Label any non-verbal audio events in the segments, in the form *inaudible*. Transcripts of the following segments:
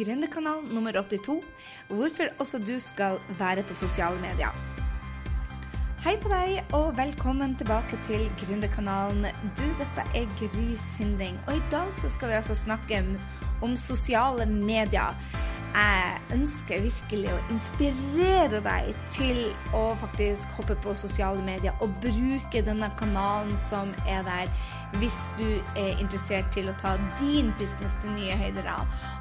Gründerkanal nummer 82, hvorfor også du skal være på sosiale medier. Hei på deg, og velkommen tilbake til Gründerkanalen. Du, dette er Gry Sinding, og i dag så skal vi altså snakke om sosiale medier jeg ønsker virkelig å inspirere deg til å faktisk hoppe på sosiale medier og bruke denne kanalen som er der, hvis du er interessert til å ta din business til nye høyder.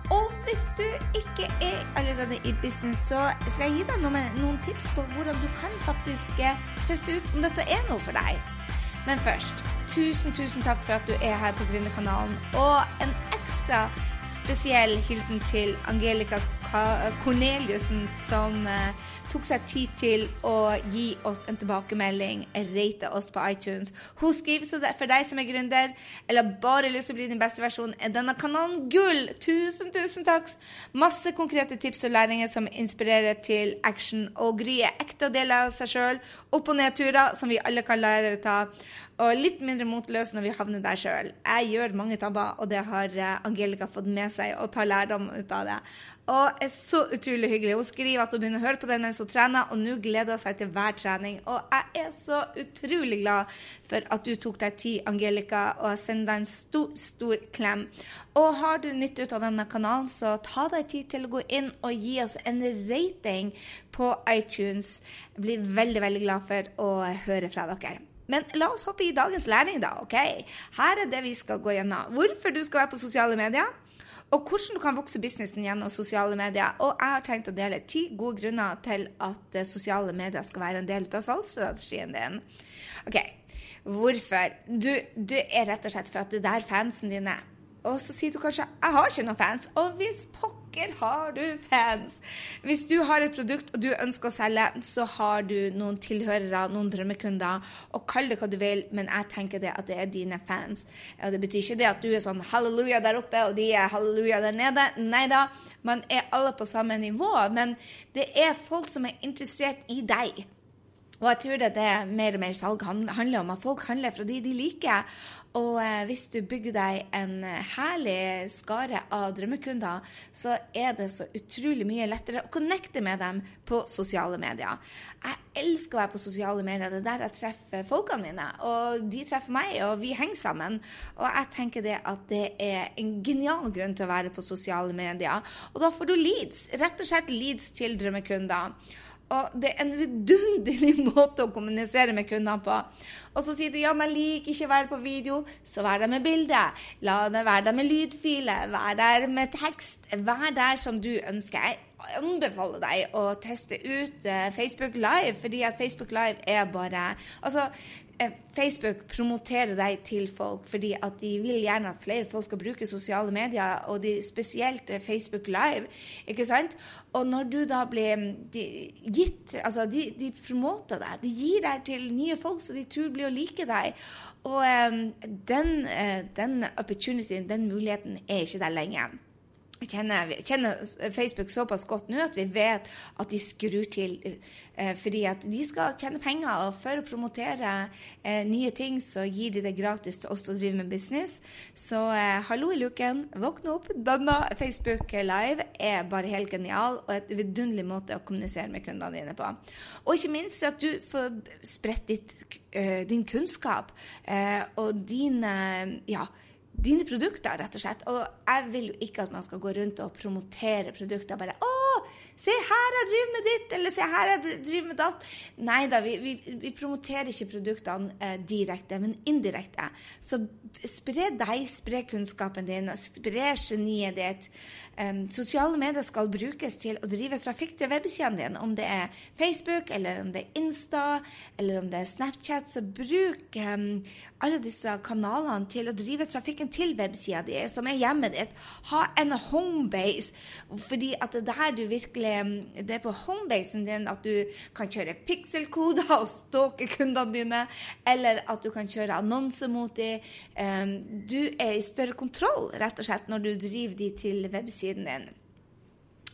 Og hvis du ikke er allerede i business, så skal jeg gi deg noen, noen tips på hvordan du kan faktisk eh, teste ut om dette er noe for deg. Men først, tusen, tusen takk for at du er her på Gründerkanalen, og en ekstra spesiell hilsen til Angelica Corneliussen, som uh, tok seg tid til å gi oss en tilbakemelding, rate oss på iTunes. Hun skriver så det, for deg som er gründer, eller bare lyst til å bli din beste versjon, er denne kanalen gull! Tusen, tusen takk! Masse konkrete tips og læringer som inspirerer til action og Gry er ekte og deler av seg sjøl. Opp- og nedturer som vi alle kan lære ut av og litt mindre motløs når vi havner der sjøl. Jeg gjør mange tabber, og det har eh, Angelica fått med seg og tar lærdom ut av det. Og er så utrolig hyggelig. Hun skriver at hun begynner å høre på den mens hun trener, og nå gleder hun seg til hver trening. Og jeg er så utrolig glad for at du tok deg tid, Angelica, og jeg sender deg en stor, stor klem. Og har du nytt ut av denne kanalen, så ta deg tid til å gå inn og gi oss en rating på iTunes. Jeg blir veldig, veldig glad for å høre fra dere. Men la oss hoppe i dagens læring, da. ok? Her er det vi skal gå gjennom. Hvorfor du skal være på sosiale medier. Og hvordan du kan vokse businessen gjennom sosiale medier. Og jeg har tenkt å dele ti gode grunner til at eh, sosiale medier skal være en del av salgsstrategien din. Ok, Hvorfor? Du, du er rett og slett for at det er der fansen din er. Og så sier du kanskje 'jeg har ikke noen fans'. Og hvis pokker pokker har du fans! Hvis du har et produkt og du ønsker å selge, så har du noen tilhørere, noen drømmekunder, og kall det hva du vil, men jeg tenker det at det er dine fans. Og det betyr ikke det at du er sånn halleluja der oppe, og de er halleluja der nede. Nei da, man er alle på samme nivå, men det er folk som er interessert i deg. Og jeg tror det det mer og mer salg handler om, at folk handler fra de de liker. Og eh, hvis du bygger deg en eh, herlig skare av drømmekunder, så er det så utrolig mye lettere å connecte med dem på sosiale medier. Jeg elsker å være på sosiale medier. Det er der jeg treffer folkene mine. Og de treffer meg, og vi henger sammen. Og jeg tenker det at det er en genial grunn til å være på sosiale medier. Og da får du leads. Rett og slett leads til drømmekunder. Og det er en vidunderlig *laughs* måte å kommunisere med kundene på. Og så sier du ja, men jeg liker ikke å være på video, så vær der med bilde. La det være der med lydfile. Vær der med tekst. Vær der som du ønsker. Jeg anbefaler deg å teste ut uh, Facebook Live, fordi at Facebook Live er bare Altså, Eh, Facebook promoterer deg til folk fordi at de vil gjerne at flere folk skal bruke sosiale medier, og de, spesielt eh, Facebook Live. ikke sant? Og når du da blir mm, de, gitt Altså, de, de, promoter deg. De gir deg til nye folk som de tror blir å like deg. Og um, den, uh, den opportunityen, den muligheten, er ikke der lenger kjenner, kjenner, Facebook såpass godt nå at vi vet at de skrur til eh, fordi at de skal tjene penger. Og for å promotere eh, nye ting, så gir de det gratis til oss som driver med business. Så eh, hallo i luken, våkne opp. Denne Facebook Live er bare helt genial og et vidunderlig måte å kommunisere med kundene dine på. Og ikke minst at du får spredt ditt, uh, din kunnskap uh, og dine ja, dine produkter, rett og slett. Og jeg vil jo ikke at man skal gå rundt og promotere produkter bare 'Å, se her, jeg driver med ditt', eller 'se her, jeg driver med datt'. Nei da, vi, vi, vi, promoterer ikke produktene eh, direkte, men indirekte. Så spre deg, spre kunnskapen din, spre geniet ditt. Um, sosiale medier skal brukes til å drive trafikk til websiden din. Om det er Facebook, eller om det er Insta, eller om det er Snapchat, så bruk um, alle disse kanalene til å drive trafikken til websida di, som er hjemmet ditt. Ha en homebase, fordi at det er der du virkelig Det er på homebasen din at du kan kjøre pikselkoder *laughs* og stalke kundene dine, eller at du kan kjøre annonser mot dem. Du er i større kontroll, rett og slett, når du driver de til websiden din.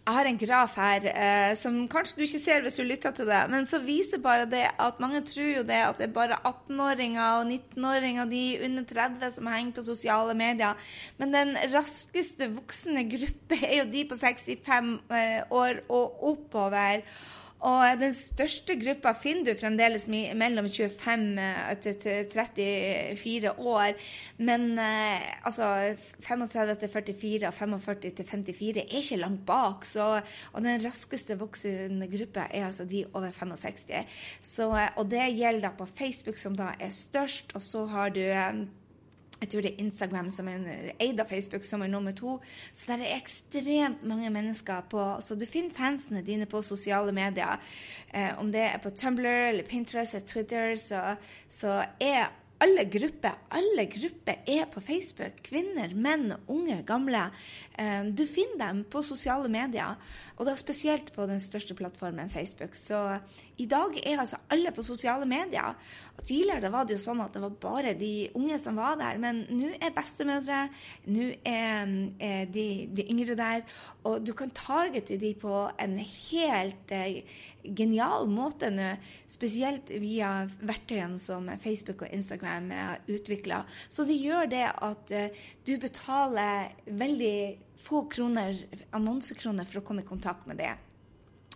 Jeg har en graf her eh, som kanskje du ikke ser hvis du lytter til det, men så viser bare det at mange tror jo det at det er bare 18-åringer og 19-åringer, de under 30 som henger på sosiale medier. Men den raskeste voksne gruppe er jo de på 65 eh, år og oppover. Og den største gruppa finner du fremdeles mellom 25 eh, til 34 år. Men eh, altså 35 til 44 og 45 til 54 er ikke langt bak. Så, og den raskeste voksende gruppa er altså de over 65. Så, eh, og det gjelder da på Facebook, som da er størst. Og så har du jeg tror det er Instagram som er eid av Facebook som er nummer to. Så det er ekstremt mange mennesker på Så du finner fansene dine på sosiale medier. Eh, om det er på Tumblr eller Pinterest eller Twitter, så, så er alle grupper, alle grupper er på Facebook. Kvinner, menn, unge, gamle. Eh, du finner dem på sosiale medier. Og da spesielt på den største plattformen Facebook. Så i dag er altså alle på sosiale medier. Og tidligere var det jo sånn at det var bare de unge som var der, men nå er bestemødre, nå er, er de, de, yngre der, og du kan targete de på en helt eh, genial måte nå, spesielt via verktøyene som Facebook og Instagram har utvikla. Så det gjør det at eh, du betaler veldig få kroner, annonsekroner for å komme i kontakt med det.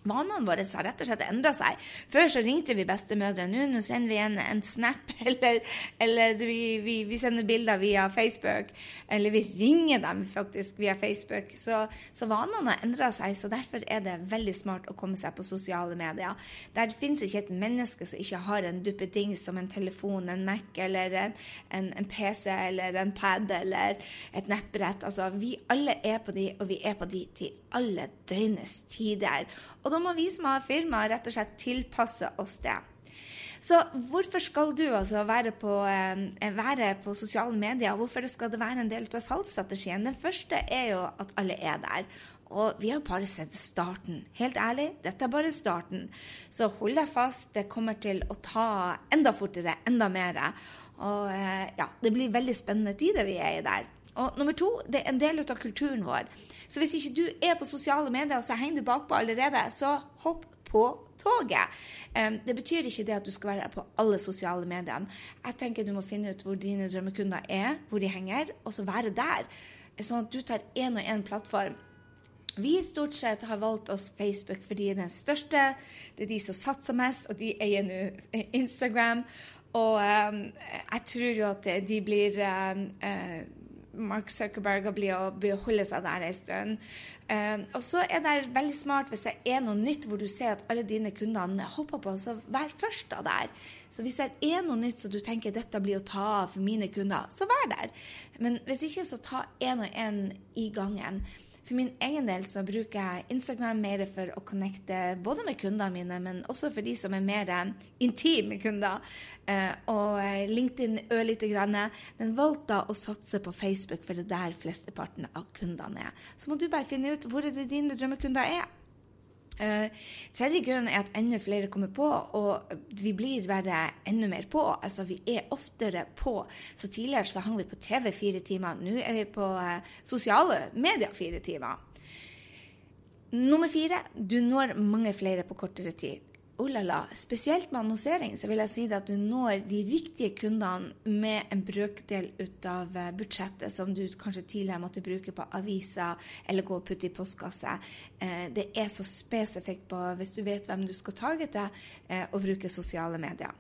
Vanene våre har rett og slett endra seg. Før så ringte vi bestemødre. Nå, nå sender vi en, en snap, *laughs* eller, eller vi, vi, vi, sender bilder via Facebook. Eller vi ringer dem faktisk via Facebook. Så, så vanene har endra seg. Så derfor er det veldig smart å komme seg på sosiale medier. Der finnes ikke et menneske som ikke har en duppeding som en telefon, en Mac eller en, en, en, PC eller en pad eller et nettbrett. Altså, vi alle er på de, og vi er på de til alle døgnets tider. Og da må vi som har firma, rett og slett tilpasse oss det. Så hvorfor skal du altså være på, eh, være på sosiale medier? Hvorfor skal det være en del av salgsstrategien? Den første er jo at alle er der. Og vi har bare sett starten. Helt ærlig, dette er bare starten. Så hold deg fast. Det kommer til å ta enda fortere, enda mer. Og eh, ja, det blir veldig spennende tider vi er i der. Og nummer to, det er en del av kulturen vår. Så hvis ikke du er på sosiale medier, så henger du bakpå allerede, så hopp på toget. Det betyr ikke det at du skal være på alle sosiale medier. Jeg tenker du må finne ut hvor dine drømmekunder er, hvor de henger, og så være der. Sånn at du tar én og én plattform. Vi stort sett har valgt oss Facebook fordi det er den største. Det er de som satser mest, og de eier nå Instagram. Og um, jeg tror jo at de blir um, uh, Mark Zuckerberg og bli å beholde seg der en stund. Uh, og så er det veldig smart hvis det er noe nytt hvor du ser at alle dine kundene hopper på, så vær først da der. Så hvis det er noe nytt så du tenker dette blir å ta av for mine kunder, så vær der. Men hvis ikke, så ta én og én i gangen. For min egen del så bruker jeg Instagram mer for å connecte både med kundene mine, men også for de som er mer intime kunder. Eh, og eh, LinkedIn ørlite grann. Men valg da å satse på Facebook, for det er der flesteparten av kundene er. Så må du bare finne ut hvor det dine drømmekunder er. Uh, tredje grunn er at enda flere kommer på, og vi blir bare enda mer på. Altså, vi er oftere på. Så tidligere så hang vi på TV fire timer. Nå er vi på uh, sosiale medier fire timer. Nummer fire du når mange flere på kortere tid oh la la. Spesielt med annonsering så vil jeg si at du når de riktige kundene med en brøkdel ut av eh, budsjettet som du kanskje tidligere måtte bruke på aviser eller gå og putte i postkasse. Eh, det er så spesifikt på, hvis du vet hvem du skal targete, og å bruke sosiale medier.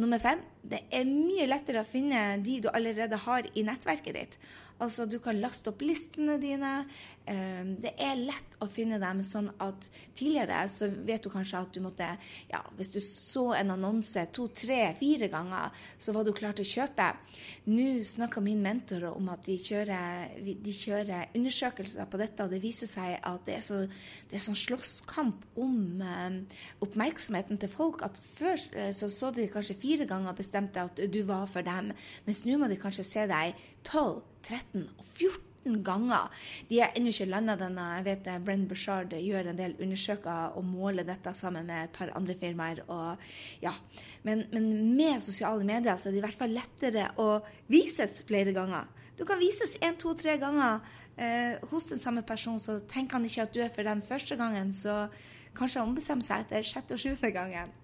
Nummer fem det er mye lettere å finne de du allerede har i nettverket ditt. Altså, du kan laste opp listene dine. Ehm, det er lett å finne dem sånn at tidligere så vet du kanskje at du måtte Ja, hvis du så en annonse to, tre, fire ganger, så var du klar til å kjøpe. Nå snakker min mentor om at de kjører, de kjører, undersøkelser på dette, og det viser seg at det er, så, det er sånn slåsskamp om um, oppmerksomheten til folk at før eh, så så de kanskje fire ganger bestemte at du var for dem, mens nå må de kanskje se deg 12, 13 og 14 ganger. De er ennå ikke landa denne. Jeg vet Brenn Bushard gjør en del undersøker og måler dette sammen med et par andre firmaer. Og, ja. men, men, med sosiale medier så er det i hvert fall lettere å vises flere ganger. Du kan vises én, to, tre ganger eh, hos den samme personen, så tenker han ikke at du er for dem første gangen, så kanskje han ombestemmer seg etter sjette og sjuende gangen.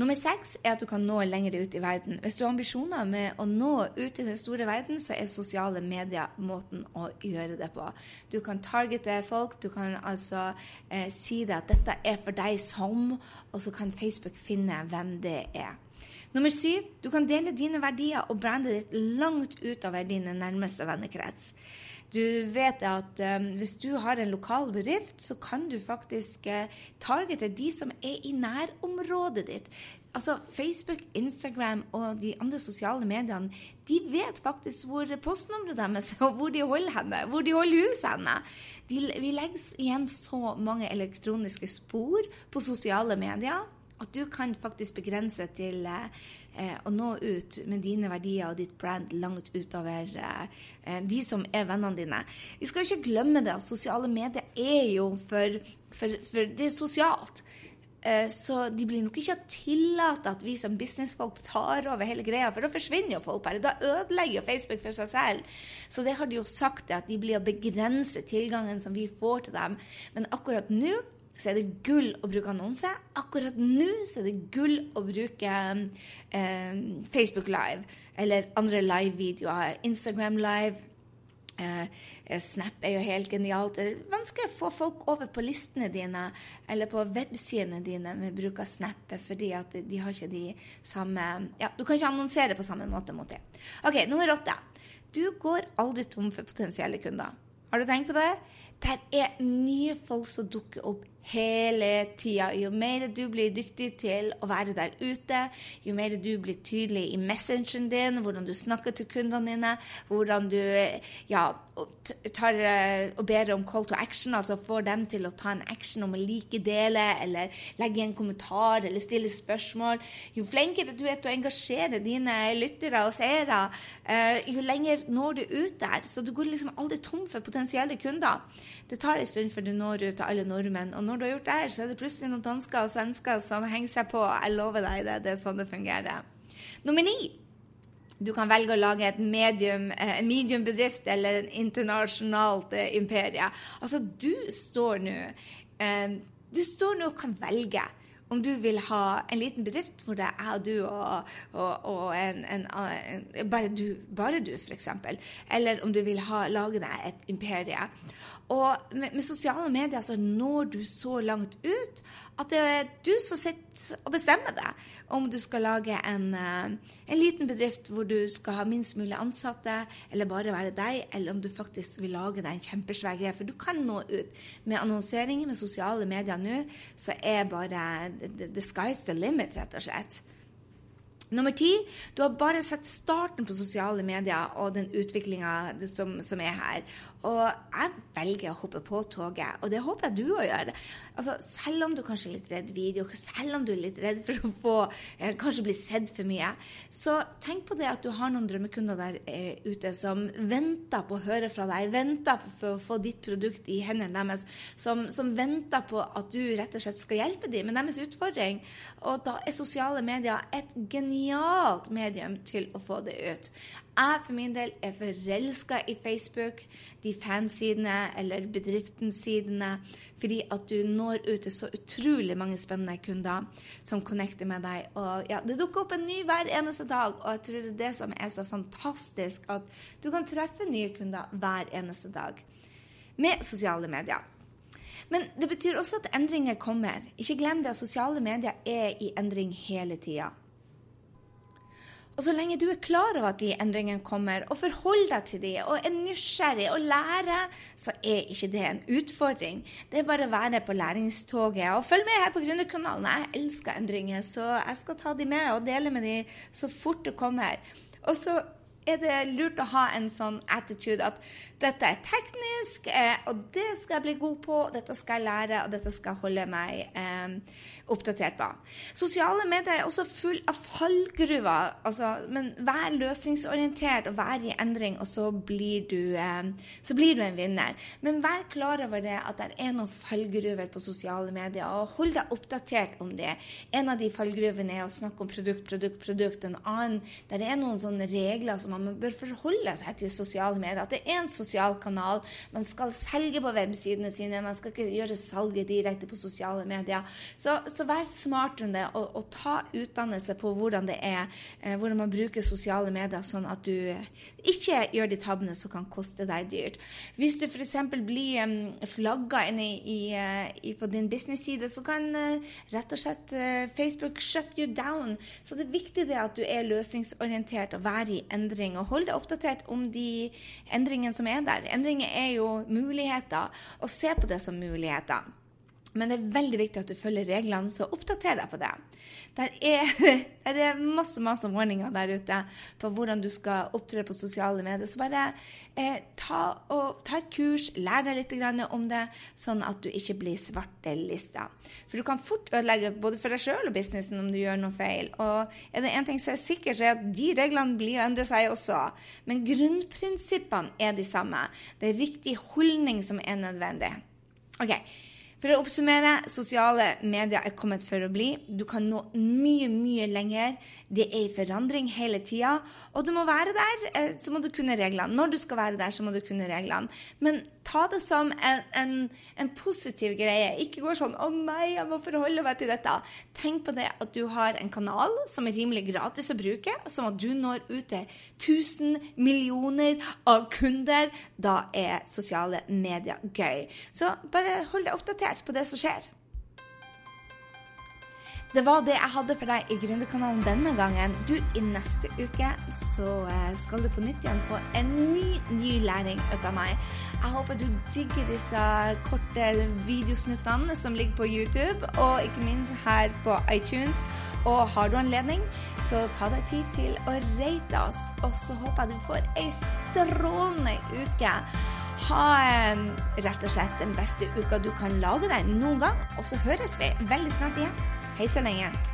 Nummer seks er at du kan nå lenger ut i verden. Hvis du har ambisjoner med å nå ut i den store verden, så er sosiale medier måten å gjøre det på. Du kan targete folk, du kan altså eh, si det at dette er for deg som, og så kan Facebook finne hvem det er. Nummer syv, du kan dele dine verdier og brandet ditt langt utover dine nærmeste vennekrets. Du vet at um, hvis du har en lokal bedrift, så kan du faktisk uh, targete de som er i nærområdet ditt. Altså Facebook, Instagram og de andre sosiale mediene de vet faktisk hvor postnummeret deres er, og hvor de holder henne, hvor de holder huset henne. De, vi legger igjen så mange elektroniske spor på sosiale medier at du kan faktisk begrense til eh, å nå ut med dine verdier og ditt brand langt utover eh, de som er vennene dine. Vi skal ikke glemme det sosiale medier er jo for, for, for det er sosialt. Eh, så de blir nok ikke tillate at vi som businessfolk tar over hele greia, for da forsvinner jo folk bare. Da ødelegger jo Facebook for seg selv. Så det har de jo sagt, at de blir å begrense tilgangen som vi får til dem. Men akkurat nå så er det gull å bruke annonse. Akkurat nå så er det gull å bruke eh, Facebook Live eller andre live-videoer. Instagram Live. Eh, Snap er jo helt genialt. Det er vanskelig å få folk over på listene dine eller på websidene dine med bruk av Snap, fordi at de har ikke de samme Ja, du kan ikke annonsere på samme måte mot det. OK, nummer åtte. Du går aldri tom for potensielle kunder. Har du tenkt på det? Det er nye folk som dukker opp hele tida. Jo mer du blir dyktig til å være der ute, jo mer du blir tydelig i messengeren din, hvordan du snakker til kundene dine, hvordan du ja, tar eh, og ber om call to action, altså får dem til å ta en action om å like, dele, eller legge en kommentar eller stille spørsmål. Jo flinkere du er til å engasjere dine lyttere og seere, uh, jo lenger når du ut der. Så du går liksom aldri tom for potensielle kunder. Det tar en stund før du når ut til alle nordmenn. og når du har gjort det her, så er det plutselig noen dansker og svensker som henger seg på. Jeg lover deg det. Det er sånn det fungerer. Nummer ni. Du kan velge å lage et medium, eh, en mediumbedrift eller en internasjonalt eh, imperie. Altså, du står nå eh, Du står nå og kan velge om du vil ha en liten bedrift hvor det er du og, og, og en, en, en, bare du, bare du f.eks. Eller om du vil ha, lage deg et imperie. Og med, med, sosiale medier så når du så langt ut at det er du som sitter og bestemmer det. Om du skal lage en, eh, en, liten bedrift hvor du skal ha minst mulig ansatte, eller bare være deg, eller om du faktisk vil lage deg en kjempesvær greie. For du kan nå ut. Med annonseringer med sosiale medier nå, så er bare the, the sky's the limit, rett og slett. Nummer ti, du har bare sett starten på sosiale medier og den utviklinga som, som, er her. Og jeg velger å hoppe på toget, og det håper jeg du òg gjør. Altså, selv om du kanskje er litt redd video, selv om du er litt redd for å få eh, kanskje bli sett for mye, så tenk på det at du har noen drømmekunder der eh, ute som venter på å høre fra deg, venter på å få ditt produkt i hendene deres, som, som venter på at du rett og slett skal hjelpe dem med deres utfordring. Og da er sosiale medier et genialt medium til å få det ut. Jeg for min del er forelska i Facebook, de fansidene eller bedriftensidene, fordi at du når ut til så utrolig mange spennende kunder som connecter med deg. Og ja, Det dukker opp en ny hver eneste dag, og jeg tror det er det som er så fantastisk, at du kan treffe nye kunder hver eneste dag med sosiale medier. Men det betyr også at endringer kommer. Ikke glem det at sosiale medier er i endring hele tida. Og så lenge du er klar over at de endringene kommer, og forholder deg til de, og er nysgjerrig og lærer, så er ikke det en utfordring. Det er bare å være på læringstoget. Og følg med her på Gründerkanalen. Jeg elsker endringer, så jeg skal ta de med og dele med de så fort det kommer. Og så er det lurt å ha en sånn attitude at dette er teknisk, eh, og det skal jeg bli god på, dette skal jeg lære, og dette skal jeg holde meg eh, oppdatert på. Sosiale medier er også full av fallgruver, altså, men vær løsningsorientert og vær i endring, og så blir, du, eh, så blir du en vinner. Men vær klar over det at det er noen fallgruver på sosiale medier, og hold deg oppdatert om det. En av de fallgruvene er å snakke om produkt, produkt, produkt. En annen der er noen sånne regler som man bør forholde seg til sosiale medier. At det er en sosial kanal. Man skal selge på websidene sine. Man skal ikke gjøre salget direkte på sosiale medier. Så, så vær smart om det, og, og, ta utdannelse på hvordan det er, eh, hvordan man bruker sosiale medier, sånn at du ikke gjør de tabbene som kan koste deg dyrt. Hvis du f.eks. blir um, flagga inn i, i, eh, i, på din business-side, så kan uh, rett og slett uh, Facebook shut you down. Så det er viktig det at du er løsningsorientert og være i endring. Og hold deg oppdatert om de endringene som er der. Endringer er jo muligheter, og se på det som muligheter. Men det er veldig viktig at du følger reglene, så oppdater deg på det. Der er, *laughs* der er masse masse ordninger der ute på hvordan du skal opptre på sosiale medier. Så bare eh, ta, og, ta, et kurs, lær deg litt om det, sånn at du ikke blir svartelista. For du kan fort ødelegge både for deg sjøl og businessen om du gjør noe feil. Og er det én ting som er sikkert, så er at de reglene blir å endre seg også. Men grunnprinsippene er de samme. Det er riktig holdning som er nødvendig. Ok, for å oppsummere, sosiale medier er kommet for å bli. Du kan nå mye, mye lenger. Det er i forandring hele tida. Og du må være der, eh, så må du kunne reglene. Når du skal være der, så må du kunne reglene. Men ta det som en, en, en positiv greie. Ikke gå sånn 'Å nei, jeg må forholde meg til dette'. Tenk på det at du har en kanal som er rimelig gratis å bruke, som at du når ut til 1000 millioner av kunder. Da er sosiale medier gøy. Så bare hold deg oppdatert på det som skjer. Det var det jeg hadde for deg i Gründerkanalen denne gangen. Du, I neste uke så eh, skal du på nytt igjen få en ny, ny læring ut av meg. Jeg håper du digger disse korte videosnuttene som ligger på YouTube, og ikke minst her på iTunes. Og har du anledning, så ta deg tid til å rate oss. Og så håper jeg du får ei strålende uke. Ha rett og slett den beste uka du kan lage deg noen gang. Og så høres vi veldig snart igjen. Hei så lenge.